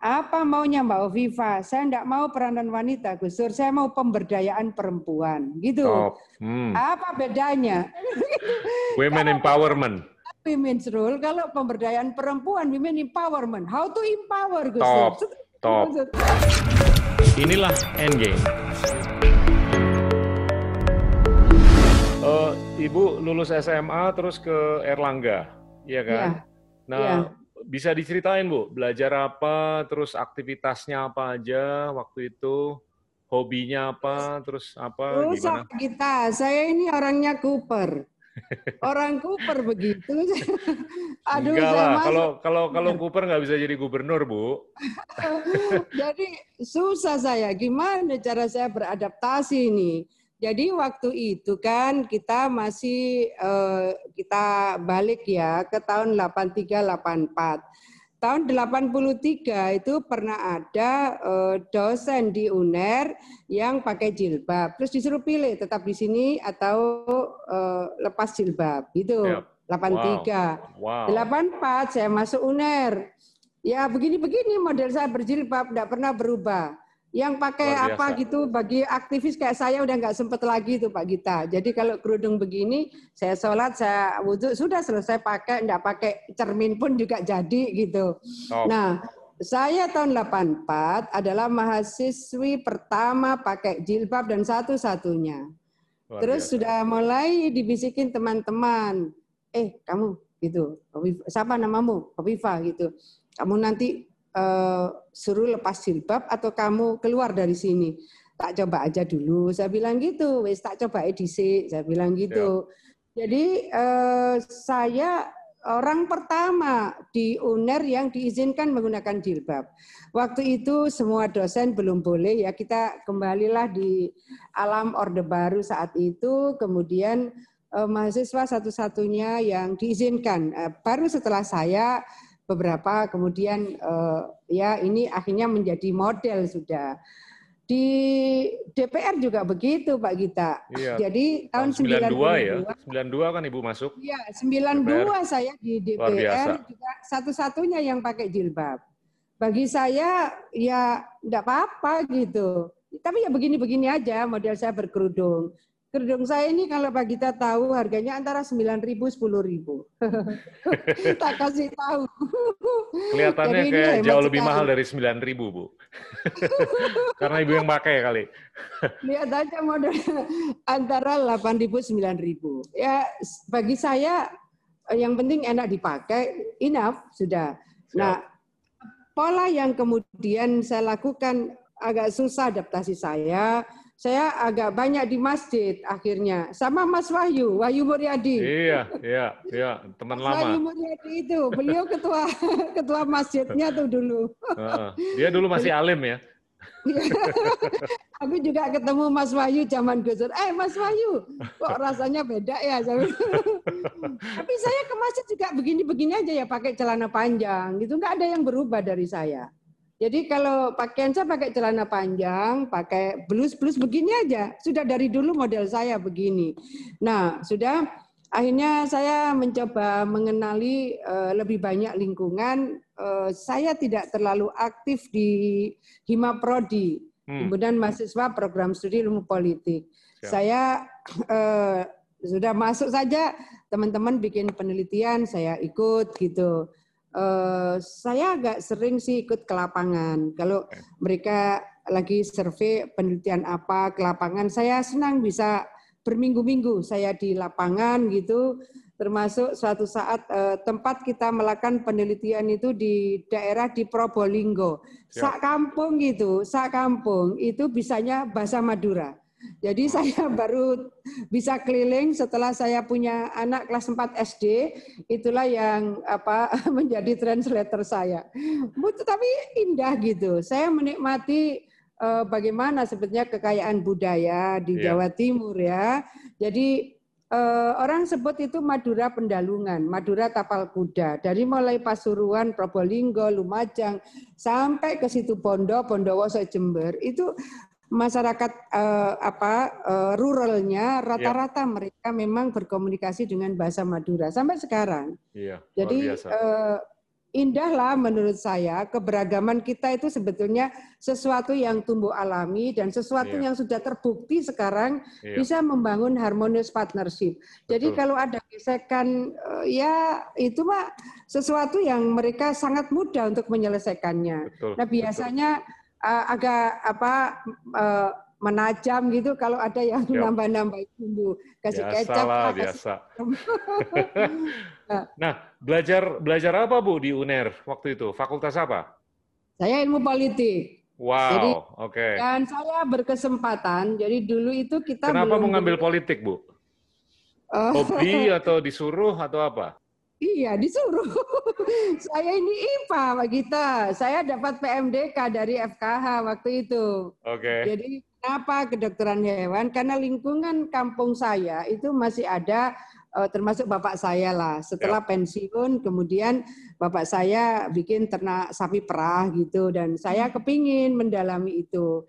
Apa maunya Mbak Oviva? Saya tidak mau peranan wanita, Gus Dur. Saya mau pemberdayaan perempuan. Gitu. Top. Hmm. Apa bedanya? Women empowerment. Women's role, kalau pemberdayaan perempuan, women empowerment. How to empower, Gus Top. Top. Inilah Endgame. Uh, Ibu lulus SMA terus ke Erlangga, iya kan? Ya. Nah, ya bisa diceritain Bu, belajar apa, terus aktivitasnya apa aja waktu itu, hobinya apa, terus apa, oh, gimana? kita, saya ini orangnya Cooper. Orang Cooper begitu. Aduh, Enggak lah, kalau kalau kalau Cooper nggak bisa jadi gubernur, Bu. jadi susah saya. Gimana cara saya beradaptasi ini? Jadi waktu itu kan kita masih uh, kita balik ya ke tahun 83 84. Tahun 83 itu pernah ada uh, dosen di UNER yang pakai jilbab. Terus disuruh pilih tetap di sini atau uh, lepas jilbab. Itu yep. 83. Wow. wow. 84 saya masuk UNER. Ya begini-begini model saya berjilbab tidak pernah berubah yang pakai apa gitu bagi aktivis kayak saya udah nggak sempet lagi tuh Pak Gita. Jadi kalau kerudung begini, saya sholat, saya wudhu sudah selesai pakai, nggak pakai cermin pun juga jadi gitu. Oh. Nah, saya tahun 84 adalah mahasiswi pertama pakai jilbab dan satu-satunya. Terus biasa. sudah mulai dibisikin teman-teman, eh kamu gitu, siapa namamu? Kofifa gitu. Kamu nanti uh, suruh lepas jilbab atau kamu keluar dari sini. Tak coba aja dulu. Saya bilang gitu. Wes tak coba edisi. Saya bilang gitu. Ya. Jadi uh, saya orang pertama di UNER yang diizinkan menggunakan jilbab. Waktu itu semua dosen belum boleh ya kita kembalilah di alam Orde Baru saat itu. Kemudian eh, mahasiswa satu-satunya yang diizinkan. Eh, baru setelah saya beberapa kemudian uh, ya ini akhirnya menjadi model sudah di DPR juga begitu Pak Gita. Iya. Jadi tahun 92, 92 ya. 92 kan Ibu masuk. Iya, 92 DPR. saya di DPR juga satu-satunya yang pakai jilbab. Bagi saya ya enggak apa-apa gitu. Tapi ya begini-begini aja model saya berkerudung. Kerudung saya ini kalau Pak Gita tahu harganya antara 9.000 10.000. tak kasih tahu. Kelihatannya Jadi kayak jauh lebih sekali. mahal dari 9.000, Bu. Karena Ibu yang pakai kali. Lihat aja model antara 8.000 9.000. Ya bagi saya yang penting enak dipakai, enough sudah. Siap. Nah, pola yang kemudian saya lakukan agak susah adaptasi saya saya agak banyak di masjid akhirnya sama Mas Wahyu, Wahyu Muryadi. Iya, iya, iya, teman lama. Wahyu Muryadi itu, beliau ketua ketua masjidnya tuh dulu. dia dulu masih alim ya. Aku juga ketemu Mas Wahyu zaman Gusur. Eh Mas Wahyu, kok rasanya beda ya? Tapi saya ke masjid juga begini-begini aja ya, pakai celana panjang. Gitu nggak ada yang berubah dari saya. Jadi kalau pakaian saya pakai celana panjang, pakai blus-blus begini aja. Sudah dari dulu model saya begini. Nah, sudah akhirnya saya mencoba mengenali uh, lebih banyak lingkungan. Uh, saya tidak terlalu aktif di Hima Prodi, hmm. kemudian mahasiswa program studi ilmu politik. Siap. Saya uh, sudah masuk saja teman-teman bikin penelitian, saya ikut gitu uh, saya agak sering sih ikut ke lapangan. Kalau mereka lagi survei penelitian apa ke lapangan, saya senang bisa berminggu-minggu saya di lapangan gitu. Termasuk suatu saat uh, tempat kita melakukan penelitian itu di daerah di Probolinggo. Sak kampung gitu, sak kampung itu bisanya bahasa Madura. Jadi saya baru bisa keliling setelah saya punya anak kelas 4 SD, itulah yang apa menjadi translator saya. Tapi indah gitu. Saya menikmati uh, bagaimana sebetulnya kekayaan budaya di yeah. Jawa Timur ya. Jadi uh, orang sebut itu Madura Pendalungan, Madura Tapal Kuda. Dari mulai Pasuruan, Probolinggo, Lumajang sampai ke situ Bondo, Bondowoso, Jember itu masyarakat uh, apa uh, ruralnya rata-rata ya. mereka memang berkomunikasi dengan bahasa Madura sampai sekarang. Iya, Jadi uh, indahlah menurut saya keberagaman kita itu sebetulnya sesuatu yang tumbuh alami dan sesuatu yeah. yang sudah terbukti sekarang yeah. bisa membangun harmonious partnership. Betul. Jadi kalau ada gesekan ya itu mah sesuatu yang mereka sangat mudah untuk menyelesaikannya. Betul. Nah biasanya uh, agak apa uh, menajam gitu kalau ada yang nambah-nambah bumbu. Kasih biasa kecap lah, biasa. nah. Belajar belajar apa bu di UNER waktu itu? Fakultas apa? Saya ilmu politik. Wow oke. okay. dan saya berkesempatan. Jadi dulu itu kita kenapa belum mengambil politik bu? Oh. hobi atau disuruh atau apa Iya, disuruh. saya ini IPA, Pak Gita. Saya dapat PMDK dari FKH waktu itu. Oke. Okay. Jadi kenapa kedokteran hewan? Karena lingkungan kampung saya itu masih ada eh, termasuk bapak saya lah. Setelah ya. pensiun, kemudian bapak saya bikin ternak sapi perah gitu, dan saya hmm. kepingin mendalami itu.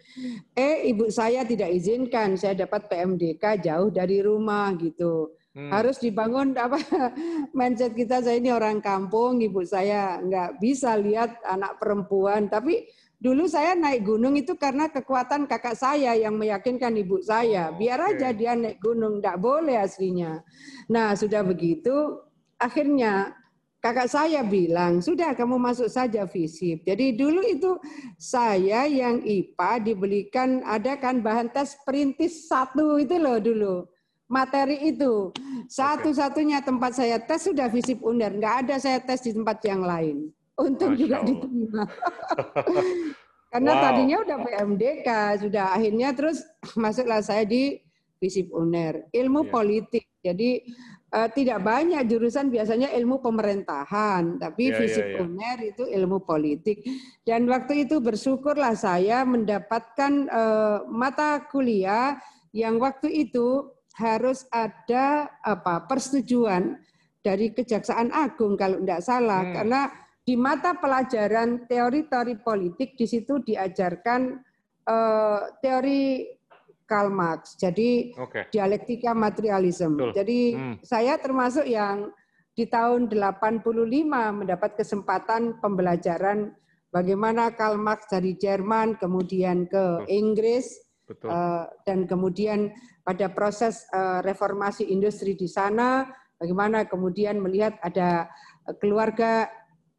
Eh, ibu saya tidak izinkan saya dapat PMDK jauh dari rumah gitu. Hmm. Harus dibangun apa mindset kita saya ini orang kampung, ibu saya nggak bisa lihat anak perempuan. Tapi dulu saya naik gunung itu karena kekuatan kakak saya yang meyakinkan ibu saya. Oh, Biar aja dia naik gunung, nggak boleh aslinya. Nah sudah begitu, akhirnya kakak saya bilang, sudah kamu masuk saja visip. Jadi dulu itu saya yang IPA dibelikan, ada kan bahan tes perintis satu itu loh dulu materi itu. Satu-satunya tempat saya tes sudah visip UNER, nggak ada saya tes di tempat yang lain. Untuk juga diterima. Karena wow. tadinya udah PMDK, sudah akhirnya terus masuklah saya di visip UNER, ilmu yeah. politik. Jadi uh, tidak banyak jurusan biasanya ilmu pemerintahan, tapi yeah, visip yeah, yeah. UNER itu ilmu politik. Dan waktu itu bersyukurlah saya mendapatkan uh, mata kuliah yang waktu itu harus ada apa persetujuan dari Kejaksaan Agung kalau tidak salah hmm. karena di mata pelajaran teori-teori politik di situ diajarkan uh, teori Karl Marx. Jadi okay. dialektika materialisme. Betul. Jadi hmm. saya termasuk yang di tahun 85 mendapat kesempatan pembelajaran bagaimana Karl Marx dari Jerman kemudian ke Inggris Betul. Uh, dan kemudian pada proses uh, reformasi industri di sana, bagaimana kemudian melihat ada uh, keluarga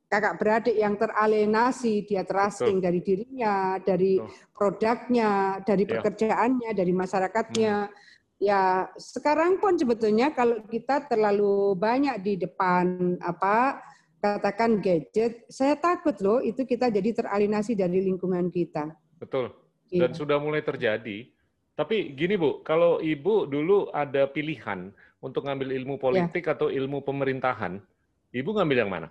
kakak beradik yang teralienasi, dia terasing Betul. dari dirinya, dari Betul. produknya, dari ya. pekerjaannya, dari masyarakatnya. Hmm. Ya, sekarang pun sebetulnya kalau kita terlalu banyak di depan apa katakan gadget, saya takut loh itu kita jadi teralienasi dari lingkungan kita. Betul dan iya. sudah mulai terjadi. Tapi gini Bu, kalau Ibu dulu ada pilihan untuk ngambil ilmu iya. politik ya. atau ilmu pemerintahan, Ibu ngambil yang mana?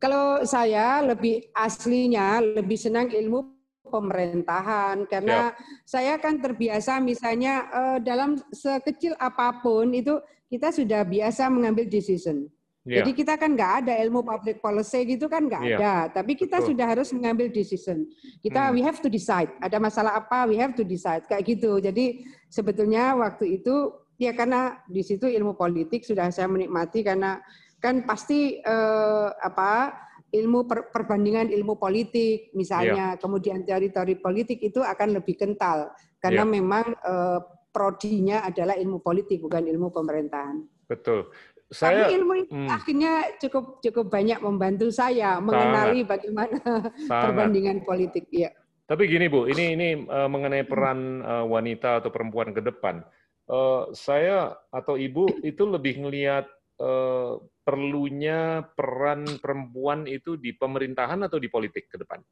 Kalau saya lebih aslinya lebih senang ilmu pemerintahan karena ya. saya kan terbiasa misalnya eh, dalam sekecil apa pun itu kita sudah biasa mengambil decision. Yeah. Jadi kita kan nggak ada ilmu public policy gitu kan nggak yeah. ada, tapi kita Betul. sudah harus mengambil decision. Kita hmm. we have to decide. Ada masalah apa, we have to decide kayak gitu. Jadi sebetulnya waktu itu ya karena di situ ilmu politik sudah saya menikmati karena kan pasti eh, apa ilmu per, perbandingan ilmu politik misalnya, yeah. kemudian teori-teori politik itu akan lebih kental karena yeah. memang eh, prodinya adalah ilmu politik bukan ilmu pemerintahan. Betul saya Tapi ilmu itu hmm. akhirnya cukup cukup banyak membantu saya mengenali bagaimana Sangat. perbandingan politik. Ya. Tapi gini Bu, ini ini uh, mengenai peran uh, wanita atau perempuan ke depan. Uh, saya atau Ibu itu lebih melihat uh, perlunya peran perempuan itu di pemerintahan atau di politik ke depan?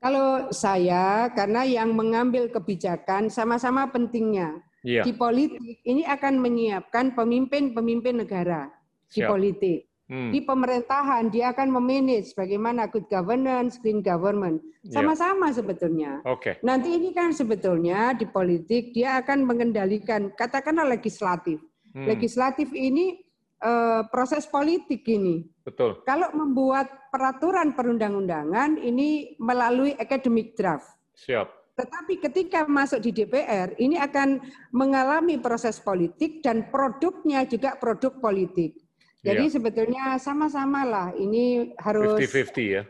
Kalau saya, karena yang mengambil kebijakan sama-sama pentingnya yeah. di politik ini akan menyiapkan pemimpin-pemimpin negara di politik. Hmm. Di pemerintahan dia akan memanage bagaimana good governance, green government. Iya. Sama-sama yeah. sebetulnya. Okay. Nanti ini kan sebetulnya di politik dia akan mengendalikan katakanlah legislatif. Hmm. Legislatif ini uh, proses politik ini. Betul. Kalau membuat peraturan perundang-undangan ini melalui academic draft. Siap. Tetapi ketika masuk di DPR, ini akan mengalami proses politik dan produknya juga produk politik. Jadi yeah. sebetulnya sama-sama lah. Ini harus 50-50 ya.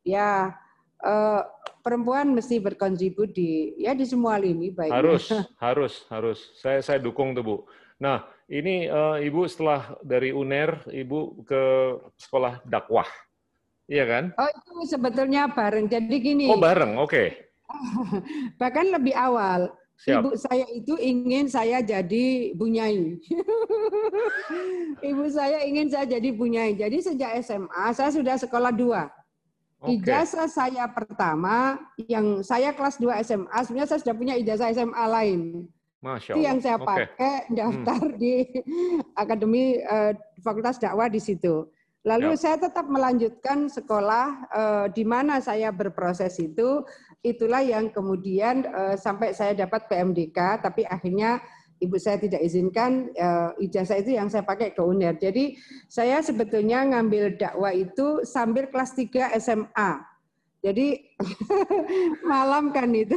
Ya, uh, perempuan mesti berkontribut di ya di semua lini baik. Harus, harus, harus. Saya saya dukung tuh Bu. Nah, ini uh, Ibu setelah dari UNER, Ibu ke sekolah dakwah. Iya kan? Oh, itu sebetulnya bareng. Jadi gini. Oh, bareng. Oke. Okay. Bahkan lebih awal. Siap. Ibu saya itu ingin saya jadi bunyai. Ibu saya ingin saya jadi bunyai. Jadi sejak SMA saya sudah sekolah dua. Okay. Ijazah saya pertama yang saya kelas 2 SMA, sebenarnya saya sudah punya ijazah SMA lain. Masya Allah. Itu yang saya pakai okay. daftar hmm. di Akademi uh, Fakultas Dakwah di situ. Lalu ya. saya tetap melanjutkan sekolah uh, di mana saya berproses itu, itulah yang kemudian uh, sampai saya dapat PMDK, tapi akhirnya ibu saya tidak izinkan uh, ijazah itu yang saya pakai ke UNER. Jadi saya sebetulnya ngambil dakwah itu sambil kelas 3 SMA. Jadi malam kan itu.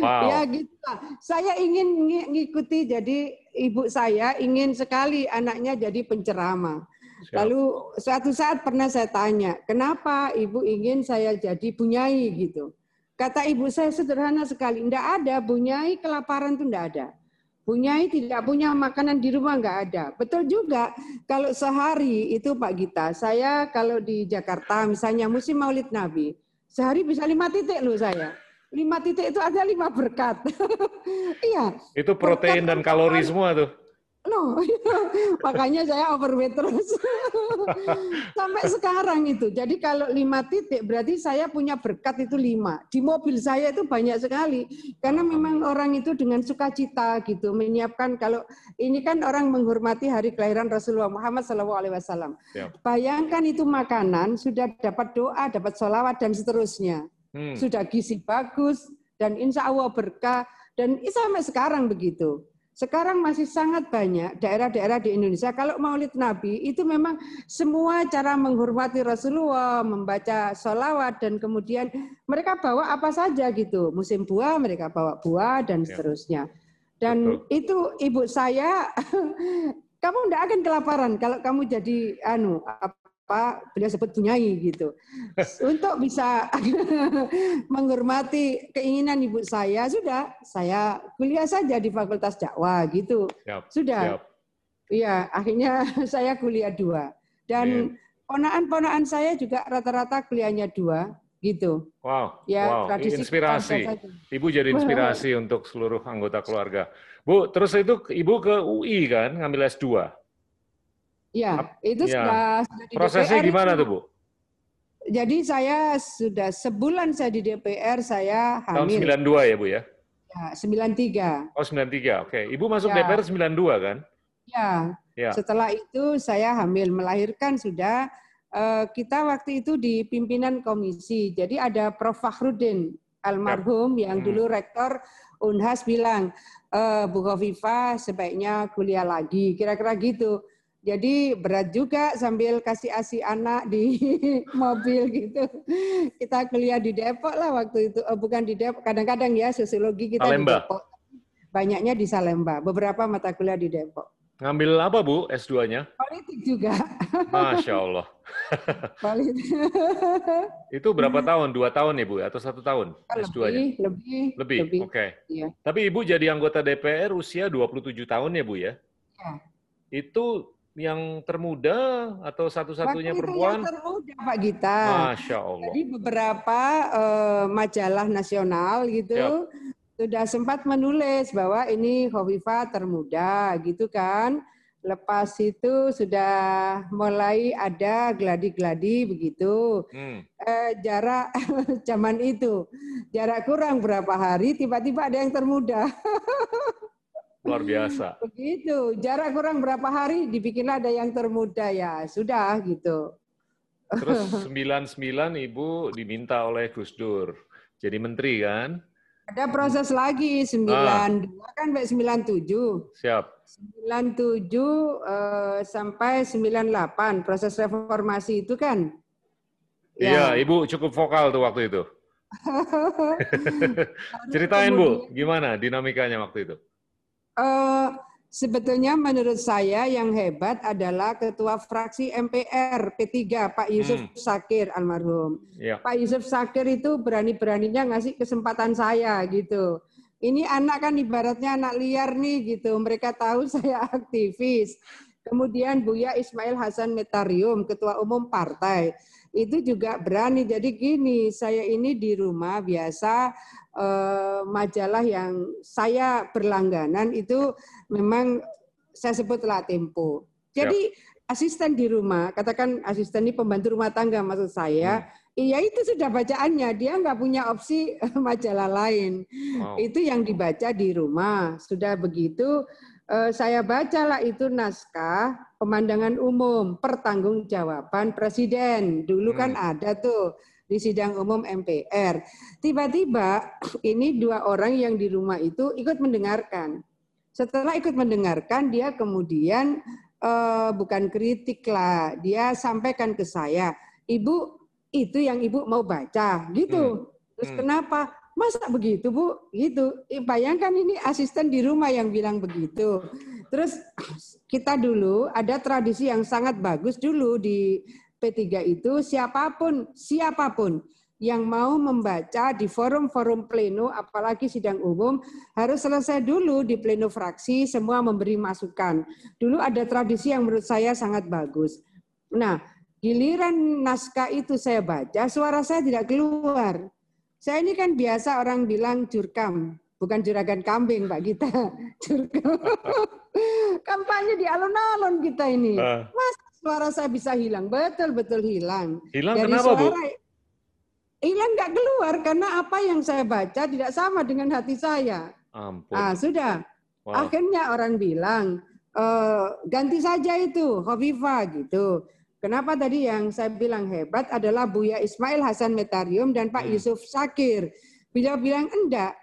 Wow. ya gitu. Saya ingin ngikuti jadi ibu saya ingin sekali anaknya jadi penceramah. Siap. Lalu suatu saat pernah saya tanya, kenapa ibu ingin saya jadi bunyai gitu? Kata ibu saya sederhana sekali, tidak ada bunyai kelaparan itu tidak ada. Bunyai tidak punya makanan di rumah nggak ada. Betul juga. Kalau sehari itu Pak Gita, saya kalau di Jakarta misalnya musim Maulid Nabi, sehari bisa lima titik loh saya. Lima titik itu ada lima berkat. iya. Itu protein berkat dan kalori semua tuh. No, makanya saya overweight terus sampai sekarang itu. Jadi kalau lima titik berarti saya punya berkat itu lima. Di mobil saya itu banyak sekali karena memang orang itu dengan sukacita gitu menyiapkan. Kalau ini kan orang menghormati hari kelahiran Rasulullah Muhammad SAW. Bayangkan itu makanan sudah dapat doa, dapat sholawat dan seterusnya. Hmm. Sudah gizi bagus dan insya Allah berkah dan sampai sekarang begitu. Sekarang masih sangat banyak daerah-daerah di Indonesia kalau Maulid Nabi itu memang semua cara menghormati Rasulullah, membaca sholawat dan kemudian mereka bawa apa saja gitu. Musim buah mereka bawa buah dan ya. seterusnya. Dan Betul. itu ibu saya kamu tidak akan kelaparan kalau kamu jadi anu apa beliau sebut bunyai gitu. Untuk bisa menghormati keinginan ibu saya, sudah saya kuliah saja di Fakultas Dakwah gitu. Siap, sudah. Iya, akhirnya saya kuliah dua. Dan ponaan-ponaan saya juga rata-rata kuliahnya dua gitu. Wow. Ya, wow. tradisi inspirasi. Ibu jadi inspirasi untuk seluruh anggota keluarga. Bu, terus itu Ibu ke UI kan ngambil S2? Ya, itu ya. sudah, sudah di Prosesnya DPR gimana itu. tuh, Bu? Jadi saya sudah sebulan saya di DPR, saya hamil. Tahun 92 ya, Bu ya? Ya, 93. Oh, 93. Oke. Ibu masuk ya. DPR 92 kan? Ya. ya. Setelah itu saya hamil, melahirkan sudah. Eh, kita waktu itu di pimpinan komisi. Jadi ada Prof. Fakhrudin almarhum ya. yang hmm. dulu rektor Unhas bilang, e, Bu Khofifa sebaiknya kuliah lagi. Kira-kira gitu. Jadi berat juga sambil kasih asi anak di mobil gitu. Kita kuliah di Depok lah waktu itu, oh, bukan di Depok. Kadang-kadang ya sosiologi kita Salemba. di Depok. Banyaknya di Salemba, beberapa mata kuliah di Depok. Ngambil apa Bu S2-nya? Politik juga. Masya Allah. Politik. itu berapa tahun? Dua tahun ya Bu? Atau satu tahun S2-nya? Lebih. Lebih, lebih. oke. Okay. Iya. Tapi Ibu jadi anggota DPR usia 27 tahun ya Bu ya? Iya. Itu yang termuda atau satu-satunya perempuan? Yang termuda Pak Gita. Masya Allah. Jadi beberapa uh, majalah nasional gitu Siap. sudah sempat menulis bahwa ini Hovifa termuda gitu kan. Lepas itu sudah mulai ada gladi-gladi begitu. Hmm. Eh, jarak zaman itu jarak kurang berapa hari tiba-tiba ada yang termuda. Luar biasa. Begitu. Jarak kurang berapa hari dibikinlah ada yang termuda ya. Sudah gitu. Terus 99 Ibu diminta oleh Gus Dur jadi menteri kan? Ada proses lagi 92 ah. kan sampai 97. Siap. 97 uh, sampai 98 proses reformasi itu kan. Iya, ya. Ibu cukup vokal tuh waktu itu. Ceritain Bu, gimana dinamikanya waktu itu? Uh, Sebetulnya menurut saya yang hebat adalah Ketua Fraksi MPR P3 Pak Yusuf hmm. Sakir almarhum. Ya. Pak Yusuf Sakir itu berani-beraninya ngasih kesempatan saya gitu. Ini anak kan ibaratnya anak liar nih gitu. Mereka tahu saya aktivis. Kemudian Buya Ismail Hasan Metarium, Ketua Umum Partai. Itu juga berani. Jadi gini, saya ini di rumah biasa eh, majalah yang saya berlangganan itu memang saya sebutlah Tempo. Jadi ya. asisten di rumah, katakan asisten ini pembantu rumah tangga maksud saya, hmm. iya itu sudah bacaannya, dia nggak punya opsi majalah lain. Wow. Itu yang dibaca di rumah. Sudah begitu eh, saya bacalah itu naskah pemandangan umum pertanggungjawaban presiden. Dulu kan hmm. ada tuh di sidang umum MPR. Tiba-tiba ini dua orang yang di rumah itu ikut mendengarkan. Setelah ikut mendengarkan, dia kemudian uh, bukan kritik lah, dia sampaikan ke saya, ibu itu yang ibu mau baca, gitu. Hmm. Terus hmm. kenapa? Masa begitu bu? Gitu. Bayangkan ini asisten di rumah yang bilang begitu. Terus kita dulu ada tradisi yang sangat bagus dulu di P3 itu siapa pun, siapa pun yang mau membaca di forum-forum pleno, apalagi sidang umum, harus selesai dulu di pleno fraksi, semua memberi masukan. Dulu ada tradisi yang menurut saya sangat bagus. Nah, giliran naskah itu saya baca, suara saya tidak keluar. Saya ini kan biasa orang bilang jurkam, bukan juragan kambing, Pak kita. Jurkam. Kampanye di alun-alun kita ini. Mas, suara saya bisa hilang. Betul-betul hilang. Hilang Dari kenapa, suara, Bu? Hilang nggak keluar karena apa yang saya baca tidak sama dengan hati saya. Ampun. Ah, sudah. Wow. Akhirnya orang bilang, e, ganti saja itu, Hovifa gitu. Kenapa tadi yang saya bilang hebat adalah Buya Ismail Hasan Metarium dan Pak hmm. Yusuf Sakir. Beliau bilang enggak,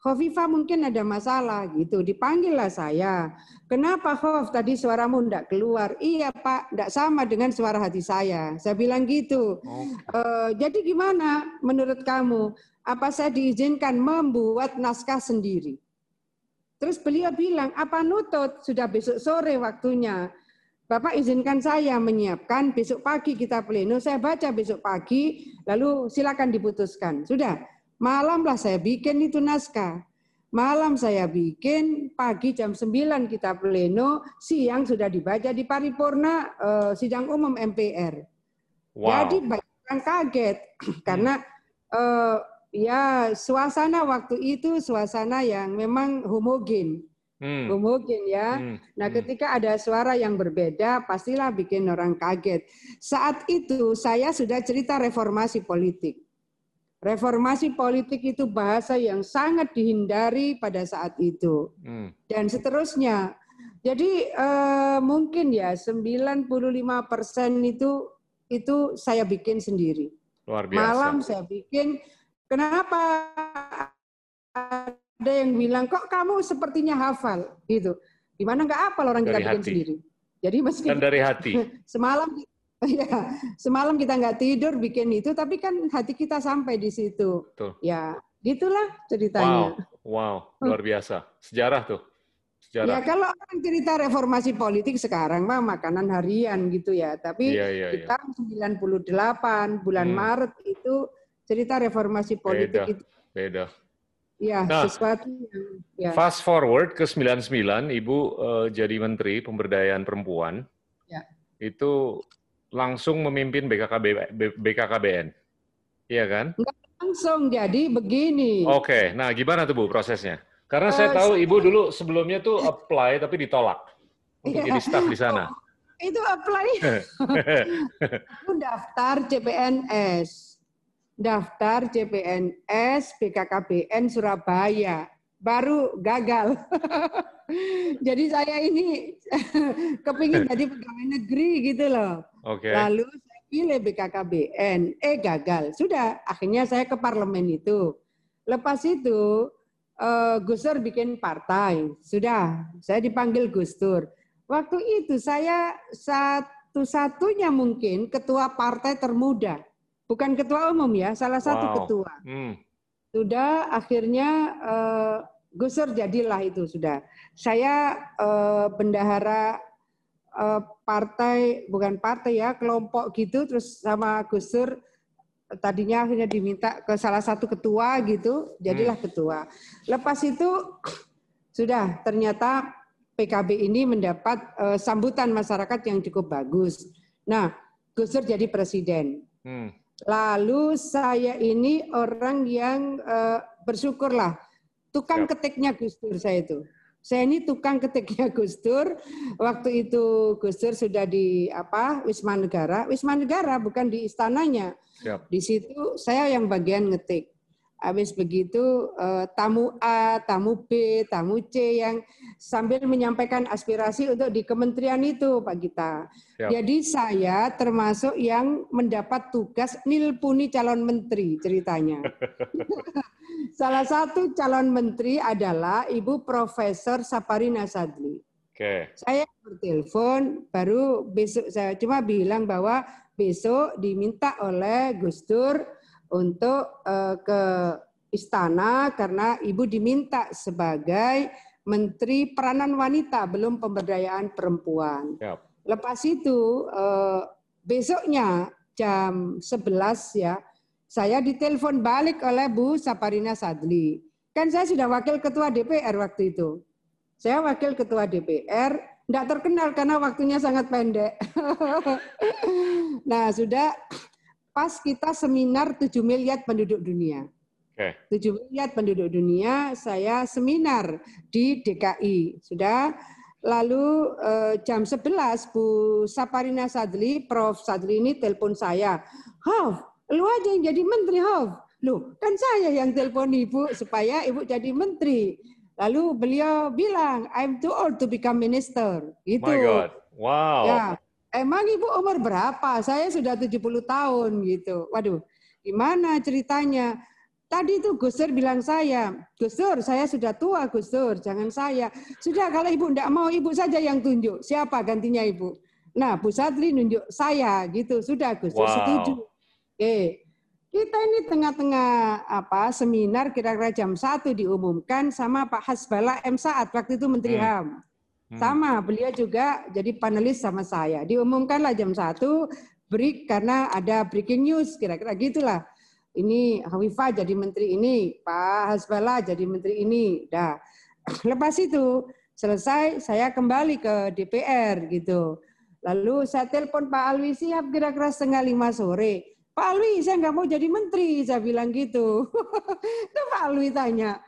Khofifa mungkin ada masalah gitu. Dipanggillah saya. Kenapa Khof tadi suaramu enggak keluar? Iya Pak, enggak sama dengan suara hati saya. Saya bilang gitu. Oh. E, jadi gimana menurut kamu? Apa saya diizinkan membuat naskah sendiri? Terus beliau bilang, apa nutut? Sudah besok sore waktunya. Bapak izinkan saya menyiapkan besok pagi kita pleno, saya baca besok pagi, lalu silakan diputuskan. Sudah, Malamlah saya bikin itu naskah. Malam saya bikin, pagi jam 9 kita pleno, siang sudah dibaca di paripurna uh, sidang umum MPR. Wow. Jadi banyak yang kaget karena uh, ya suasana waktu itu suasana yang memang homogen. Hmm. Homogen ya. Hmm. Nah, hmm. ketika ada suara yang berbeda, pastilah bikin orang kaget. Saat itu saya sudah cerita reformasi politik. Reformasi politik itu bahasa yang sangat dihindari pada saat itu. Hmm. Dan seterusnya. Jadi eh, mungkin ya 95% itu itu saya bikin sendiri. Luar biasa. Malam saya bikin. Kenapa ada yang bilang kok kamu sepertinya hafal gitu. Gimana nggak hafal orang dari kita bikin sendiri. Jadi meski Dan dari hati. semalam Ya, semalam kita nggak tidur bikin itu, tapi kan hati kita sampai di situ. Betul. Ya, gitulah ceritanya. Wow, wow, luar biasa. Sejarah tuh. Sejarah. Ya kalau orang cerita reformasi politik sekarang mah makanan harian gitu ya. Tapi ya, ya, kita ya. 98 bulan hmm. Maret itu cerita reformasi politik beda, itu. Beda. Ya, nah, sesuatu yang ya. Fast forward ke 99, Ibu uh, jadi Menteri Pemberdayaan Perempuan. Ya. Itu langsung memimpin BKKB, BKKBN. Iya kan? Enggak langsung, jadi begini. Oke, nah gimana tuh Bu prosesnya? Karena uh, saya tahu Ibu dulu sebelumnya tuh apply tapi ditolak untuk iya. jadi staff di sana. Oh, itu apply. Aku daftar CPNS. Daftar CPNS BKKBN Surabaya. Baru gagal. jadi saya ini kepingin jadi pegawai negeri gitu loh. Okay. Lalu saya pilih BKKBN, eh gagal. Sudah, akhirnya saya ke parlemen itu. Lepas itu uh, Gus Dur bikin partai. Sudah, saya dipanggil Gus Dur. Waktu itu saya satu-satunya mungkin ketua partai termuda. Bukan ketua umum ya, salah satu wow. ketua. Hmm. Sudah akhirnya uh, Gusur jadilah itu sudah. Saya eh, bendahara eh, partai bukan partai ya kelompok gitu terus sama Gusur tadinya akhirnya diminta ke salah satu ketua gitu jadilah hmm. ketua. Lepas itu sudah ternyata PKB ini mendapat eh, sambutan masyarakat yang cukup bagus. Nah, Gusur jadi presiden. Hmm. Lalu saya ini orang yang eh, bersyukurlah tukang Siap. ketiknya Gus Dur saya itu. Saya ini tukang ketiknya Gus Dur. Waktu itu Gus Dur sudah di apa Wisma Negara, Wisma Negara bukan di istananya. Siap. Di situ saya yang bagian ngetik. Habis begitu eh, tamu A, tamu B, tamu C yang sambil menyampaikan aspirasi untuk di kementerian itu Pak Gita. Siap. Jadi saya termasuk yang mendapat tugas nilpuni calon menteri ceritanya. Salah satu calon menteri adalah Ibu Profesor Saparina Sadli. Okay. Saya bertelepon baru besok saya cuma bilang bahwa besok diminta oleh Gus Dur untuk uh, ke istana karena ibu diminta sebagai Menteri Peranan Wanita belum pemberdayaan perempuan. Yep. Lepas itu uh, besoknya jam 11 ya saya ditelepon balik oleh Bu Saparina Sadli. Kan saya sudah wakil ketua DPR waktu itu. Saya wakil ketua DPR, tidak terkenal karena waktunya sangat pendek. nah, sudah pas kita seminar 7 miliar penduduk dunia. Okay. 7 miliar penduduk dunia, saya seminar di DKI. Sudah Lalu eh, jam 11 Bu Saparina Sadli, Prof Sadli ini telepon saya. Haf, Lu aja yang jadi menteri, Hof. Lu, kan saya yang telepon ibu supaya ibu jadi menteri. Lalu beliau bilang, I'm too old to become minister. Gitu. My God. Wow. Ya. Emang ibu umur berapa? Saya sudah 70 tahun gitu. Waduh, gimana ceritanya? Tadi itu Gus Dur bilang saya, Gus Dur, saya sudah tua Gus Dur, jangan saya. Sudah kalau ibu tidak mau, ibu saja yang tunjuk. Siapa gantinya ibu? Nah, Bu Sadri nunjuk saya gitu. Sudah Gus Dur wow. setuju. Oke. Kita ini tengah-tengah apa seminar kira-kira jam satu diumumkan sama Pak Hasbala M Saat waktu itu Menteri hmm. HAM. Hmm. Sama, beliau juga jadi panelis sama saya. Diumumkanlah jam satu break karena ada breaking news kira-kira gitulah. Ini Hawifah jadi menteri ini, Pak Hasbala jadi menteri ini. Dah. Lepas itu selesai saya kembali ke DPR gitu. Lalu saya telepon Pak Alwi Siap kira-kira setengah lima sore. Pak Alwi, saya nggak mau jadi menteri, saya bilang gitu. Itu Pak Alwi tanya.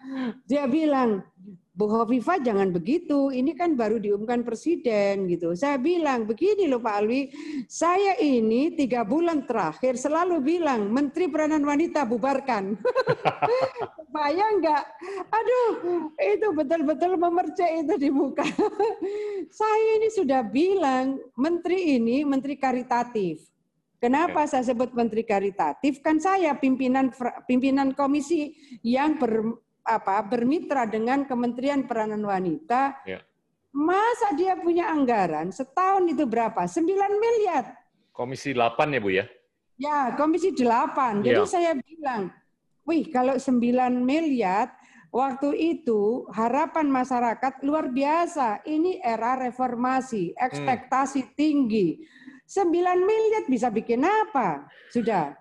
Dia bilang, Bu Hovifah jangan begitu, ini kan baru diumumkan presiden gitu. Saya bilang, begini loh Pak Alwi, saya ini tiga bulan terakhir selalu bilang, Menteri Peranan Wanita bubarkan. Bayang nggak? Aduh, itu betul-betul memercik itu di muka. saya ini sudah bilang, Menteri ini Menteri Karitatif Kenapa saya sebut menteri karitatif? Kan saya pimpinan pimpinan komisi yang ber, apa, bermitra dengan Kementerian Peranan Wanita. Ya. Masa dia punya anggaran setahun itu berapa? 9 miliar. Komisi 8 ya Bu ya? Ya, komisi 8. Jadi ya. saya bilang, wih kalau 9 miliar waktu itu harapan masyarakat luar biasa. Ini era reformasi, ekspektasi hmm. tinggi 9 miliar bisa bikin apa? Sudah.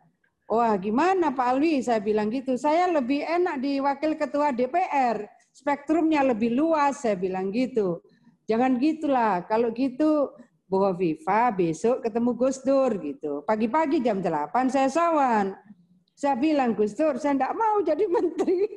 Wah gimana Pak Alwi? Saya bilang gitu. Saya lebih enak di wakil ketua DPR. Spektrumnya lebih luas, saya bilang gitu. Jangan gitulah. Kalau gitu Bu Viva besok ketemu Gus Dur gitu. Pagi-pagi jam 8 saya sawan. Saya bilang Gus Dur, saya tidak mau jadi menteri.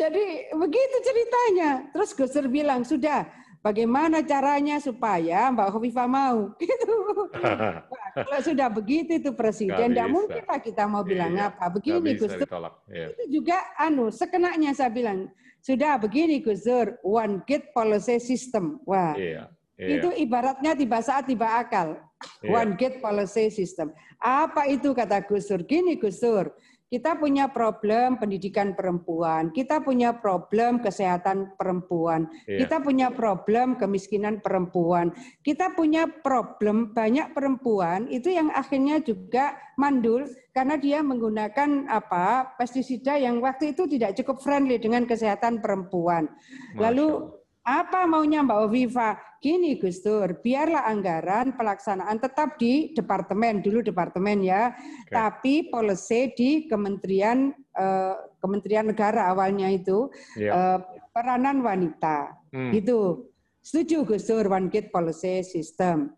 jadi begitu ceritanya. Terus Gus Dur bilang, sudah Bagaimana caranya supaya Mbak Khofifah mau? Gitu. Kalau sudah begitu itu presiden, tidak mungkin lah kita mau bilang iya, apa. Begini Gus Dur, iya. itu juga anu sekenanya saya bilang sudah begini Gus Dur, one gate policy system. Wah, iya, Yeah. Itu ibaratnya tiba saat tiba akal. Yeah. One gate policy system. Apa itu kata Gus Dur? Gini Gus Dur, kita punya problem pendidikan perempuan, kita punya problem kesehatan perempuan, yeah. kita punya problem kemiskinan perempuan, kita punya problem banyak perempuan itu yang akhirnya juga mandul karena dia menggunakan apa pestisida yang waktu itu tidak cukup friendly dengan kesehatan perempuan. Lalu apa maunya Mbak Oviva? Gini Gus Dur, biarlah anggaran pelaksanaan tetap di departemen dulu departemen ya, okay. tapi policy di Kementerian eh, Kementerian Negara awalnya itu yeah. eh, peranan wanita. Hmm. Itu setuju Gus Dur One Gate Policy System.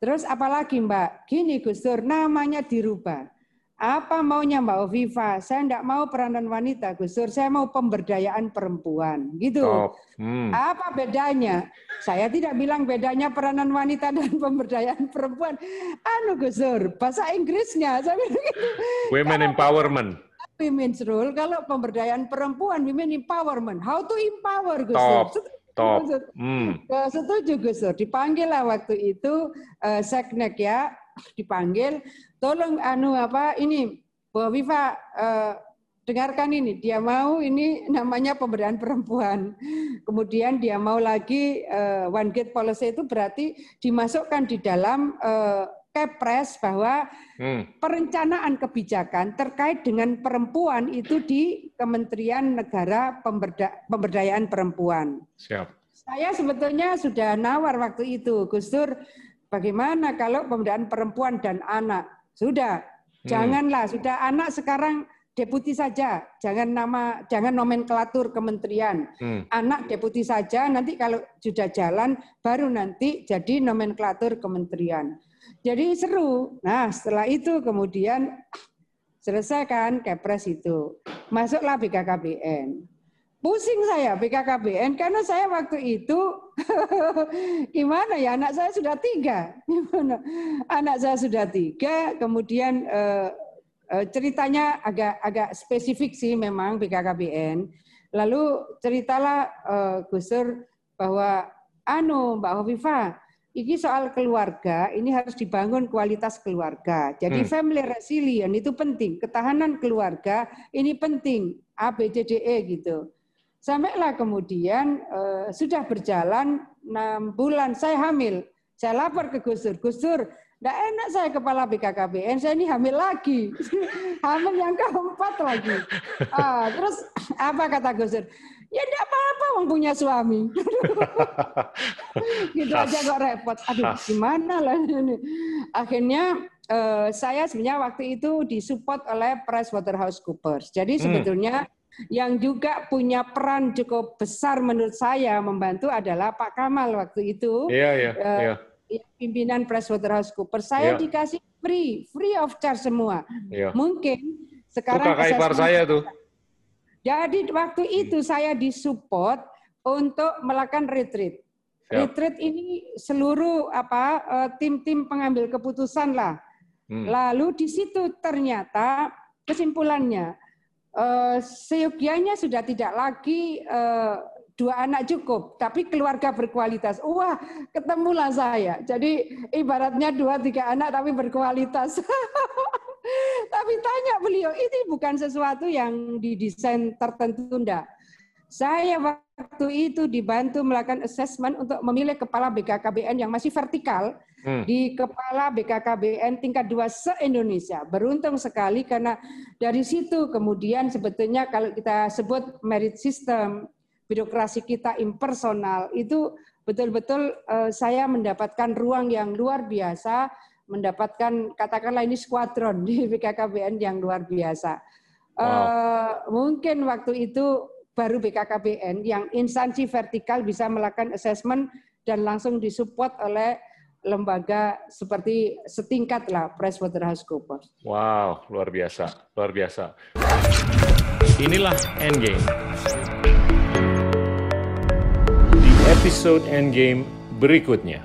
Terus apalagi Mbak? Gini Gus Dur, namanya dirubah. Apa maunya Mbak Oviva? Saya tidak mau peranan wanita, Gus Dur. Saya mau pemberdayaan perempuan. Gitu. Hmm. Apa bedanya? Saya tidak bilang bedanya peranan wanita dan pemberdayaan perempuan. Anu Gus Dur, bahasa Inggrisnya. Saya bilang gitu. Women kalau empowerment. Women's role. Kalau pemberdayaan perempuan, women empowerment. How to empower Gus Dur? Top. Hmm. Setuju Gus Dur. Dipanggil lah waktu itu uh, Seknek ya, dipanggil tolong anu apa ini Bu Viva uh, dengarkan ini dia mau ini namanya pemberdayaan perempuan kemudian dia mau lagi uh, one gate policy itu berarti dimasukkan di dalam uh, kepres bahwa hmm. perencanaan kebijakan terkait dengan perempuan itu di Kementerian Negara Pemberda Pemberdayaan Perempuan. Siap. Saya sebetulnya sudah nawar waktu itu, Gus Dur, bagaimana kalau pemberdayaan perempuan dan anak sudah, hmm. janganlah. Sudah anak sekarang deputi saja, jangan nama, jangan nomenklatur kementerian. Hmm. Anak deputi saja, nanti kalau sudah jalan, baru nanti jadi nomenklatur kementerian. Jadi seru. Nah, setelah itu kemudian selesaikan kepres itu. Masuklah BKKBN. Pusing saya BKKBN karena saya waktu itu gimana ya anak saya sudah tiga, gimana anak saya sudah tiga, kemudian eh, eh, ceritanya agak agak spesifik sih memang BKKBN. Lalu ceritalah eh, Gusur bahwa anu Mbak Hovifa, ini soal keluarga, ini harus dibangun kualitas keluarga. Jadi hmm. family resilient itu penting, ketahanan keluarga ini penting, A, B, C, D, E gitu. Sampailah kemudian uh, sudah berjalan enam bulan saya hamil. Saya lapor ke Gus Dur, Gus Dur, tidak enak saya kepala BKKBN, saya ini hamil lagi. hamil yang keempat lagi. Ah, terus apa kata Gus Dur? Ya tidak apa-apa, wong punya suami. gitu aja kok repot. Aduh, gimana lah ini. Akhirnya uh, saya sebenarnya waktu itu disupport oleh PricewaterhouseCoopers. Jadi hmm. Yang juga punya peran cukup besar menurut saya membantu adalah Pak Kamal waktu itu. Iya, iya, uh, iya. Pimpinan PricewaterhouseCoopers. Saya iya. dikasih free, free of charge semua. Iya. Mungkin sekarang itu kakak ipar saya tuh. Jadi waktu itu saya disupport untuk melakukan retreat. Retreat ini seluruh apa eh, tim-tim pengambil keputusan lah. Hmm. Lalu di situ ternyata kesimpulannya uh, seyogianya sudah tidak lagi uh, dua anak cukup, tapi keluarga berkualitas. Wah, ketemulah saya. Jadi ibaratnya dua tiga anak tapi berkualitas. tapi tanya beliau, ini bukan sesuatu yang didesain tertentu enggak. Saya waktu itu dibantu melakukan assessment untuk memilih kepala BKKBN yang masih vertikal hmm. di kepala BKKBN tingkat dua se-Indonesia. Beruntung sekali karena dari situ kemudian sebetulnya kalau kita sebut merit system, birokrasi kita impersonal, itu betul-betul uh, saya mendapatkan ruang yang luar biasa, mendapatkan katakanlah ini skuadron di BKKBN yang luar biasa. Wow. Uh, mungkin waktu itu baru BKKBN yang instansi vertikal bisa melakukan assessment dan langsung disupport oleh lembaga seperti setingkat lah PricewaterhouseCoopers. Wow, luar biasa, luar biasa. Inilah Endgame. Di episode Endgame berikutnya.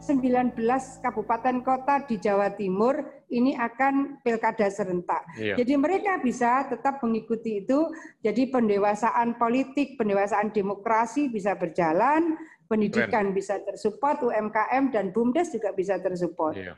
19 kabupaten kota di Jawa Timur ini akan pilkada serentak. Iya. Jadi mereka bisa tetap mengikuti itu. Jadi pendewasaan politik, pendewasaan demokrasi bisa berjalan pendidikan Keren. bisa tersupport, UMKM dan BUMDes juga bisa tersupport. Iya.